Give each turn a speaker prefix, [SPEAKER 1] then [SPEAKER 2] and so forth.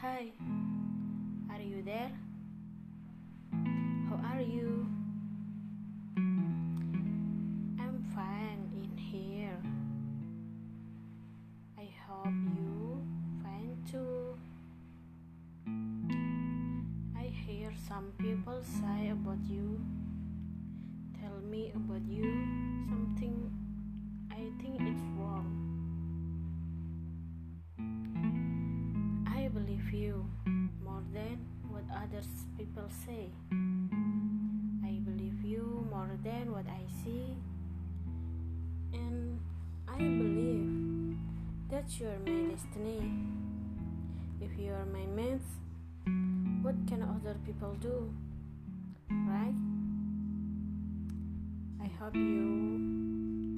[SPEAKER 1] Hi, are you there? How are you? I'm fine in here. I hope you fine too. I hear some people say about you. Tell me about you. You more than what others people say. I believe you more than what I see. And I believe that you are my destiny. If you are my mate, what can other people do? Right? I hope you